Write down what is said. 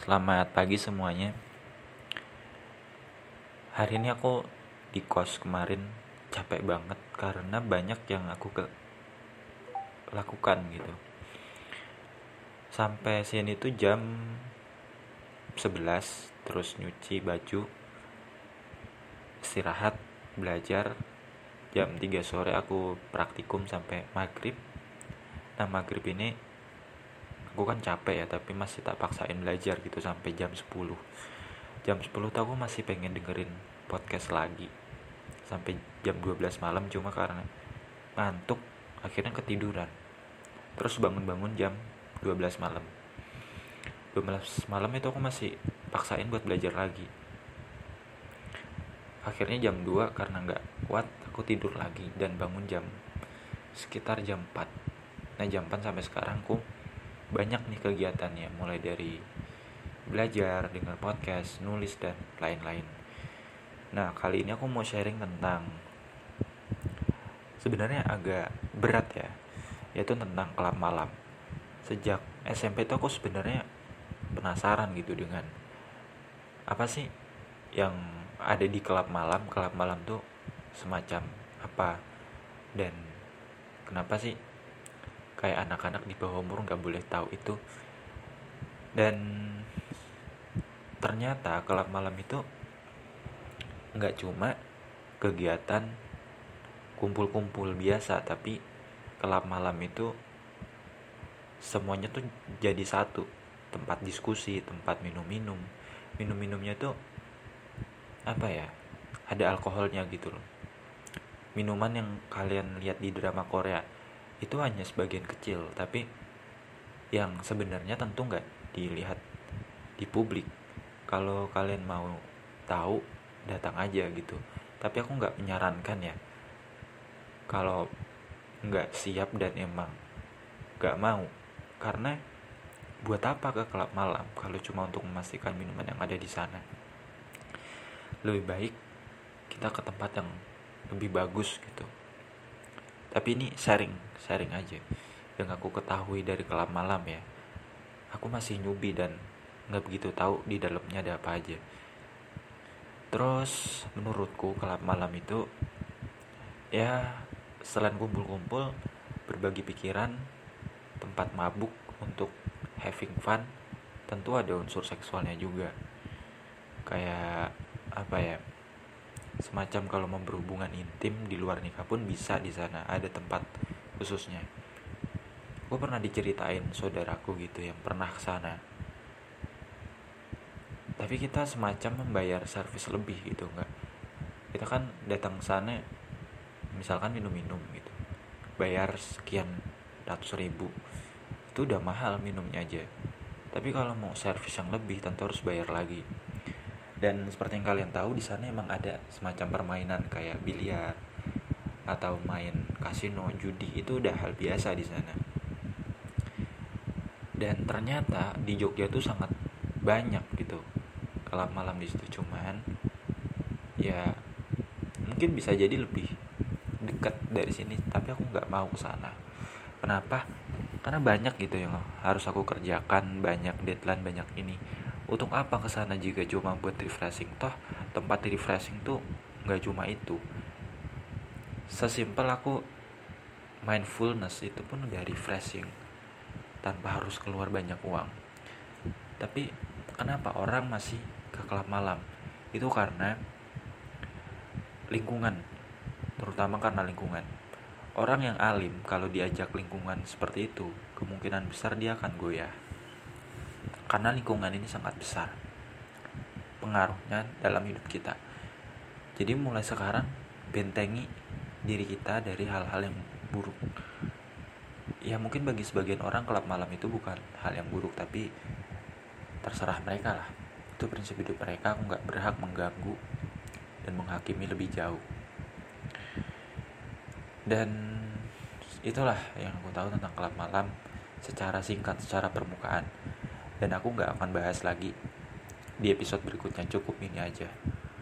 Selamat pagi semuanya. Hari ini aku di kos kemarin capek banget karena banyak yang aku ke lakukan gitu. Sampai sini tuh jam 11 terus nyuci baju istirahat belajar jam 3 sore aku praktikum sampai maghrib nah maghrib ini aku kan capek ya tapi masih tak paksain belajar gitu sampai jam 10 jam 10 tuh aku masih pengen dengerin podcast lagi. Sampai jam 12 malam cuma karena ngantuk akhirnya ketiduran. Terus bangun-bangun jam 12 malam. 12 malam itu aku masih paksain buat belajar lagi. Akhirnya jam 2 karena nggak kuat aku tidur lagi dan bangun jam sekitar jam 4 nah jam 4 sampai sekarang aku banyak nih kegiatannya mulai dari belajar, dengar podcast, nulis dan lain-lain. Nah, kali ini aku mau sharing tentang sebenarnya agak berat ya, yaitu tentang kelab malam. Sejak SMP itu aku sebenarnya penasaran gitu dengan apa sih yang ada di kelab malam. Kelab malam tuh semacam apa dan kenapa sih kayak anak-anak di bawah umur nggak boleh tahu itu. Dan ternyata kelab malam itu nggak cuma kegiatan kumpul-kumpul biasa tapi kelab malam itu semuanya tuh jadi satu. Tempat diskusi tempat minum-minum. Minum-minumnya tuh apa ya ada alkoholnya gitu loh. Minuman yang kalian lihat di drama Korea itu hanya sebagian kecil tapi yang sebenarnya tentu nggak dilihat di publik. Kalau kalian mau tahu datang aja gitu. Tapi aku nggak menyarankan ya. Kalau nggak siap dan emang nggak mau. Karena buat apa ke klub malam kalau cuma untuk memastikan minuman yang ada di sana? Lebih baik kita ke tempat yang lebih bagus gitu tapi ini sharing sharing aja. Yang aku ketahui dari kelab malam ya aku masih nyubi dan nggak begitu tahu di dalamnya ada apa aja. Terus menurutku kelab malam itu ya selain kumpul-kumpul berbagi pikiran tempat mabuk untuk having fun tentu ada unsur seksualnya juga. Kayak apa ya semacam kalau mau berhubungan intim di luar nikah pun bisa di sana ada tempat khususnya. Gue pernah diceritain saudaraku gitu yang pernah ke sana. Tapi kita semacam membayar servis lebih gitu nggak? Kita kan datang sana misalkan minum-minum gitu. Bayar sekian ratus ribu. Itu udah mahal minumnya aja. Tapi kalau mau servis yang lebih tentu harus bayar lagi dan seperti yang kalian tahu di sana emang ada semacam permainan kayak biliar atau main kasino judi. Itu udah hal biasa di sana. Dan ternyata di Jogja tuh sangat banyak gitu kalau malam di situ. Cuman ya mungkin bisa jadi lebih dekat dari sini tapi aku nggak mau ke sana. Kenapa? Karena banyak gitu yang harus aku kerjakan banyak deadline banyak ini untuk apa ke sana jika cuma buat refreshing? Toh tempat refreshing tuh nggak cuma itu. Sesimpel aku mindfulness itu pun udah refreshing tanpa harus keluar banyak uang. Tapi kenapa orang masih ke klub malam? Itu karena lingkungan terutama karena lingkungan. Orang yang alim kalau diajak lingkungan seperti itu kemungkinan besar dia akan goyah karena lingkungan ini sangat besar. Pengaruhnya dalam hidup kita. Jadi mulai sekarang bentengi diri kita dari hal-hal yang buruk. Ya mungkin bagi sebagian orang kelab malam itu bukan hal yang buruk tapi terserah mereka lah. Itu prinsip hidup mereka aku nggak berhak mengganggu dan menghakimi lebih jauh. Dan itulah yang aku tahu tentang kelab malam secara singkat secara permukaan dan aku nggak akan bahas lagi di episode berikutnya. Cukup ini aja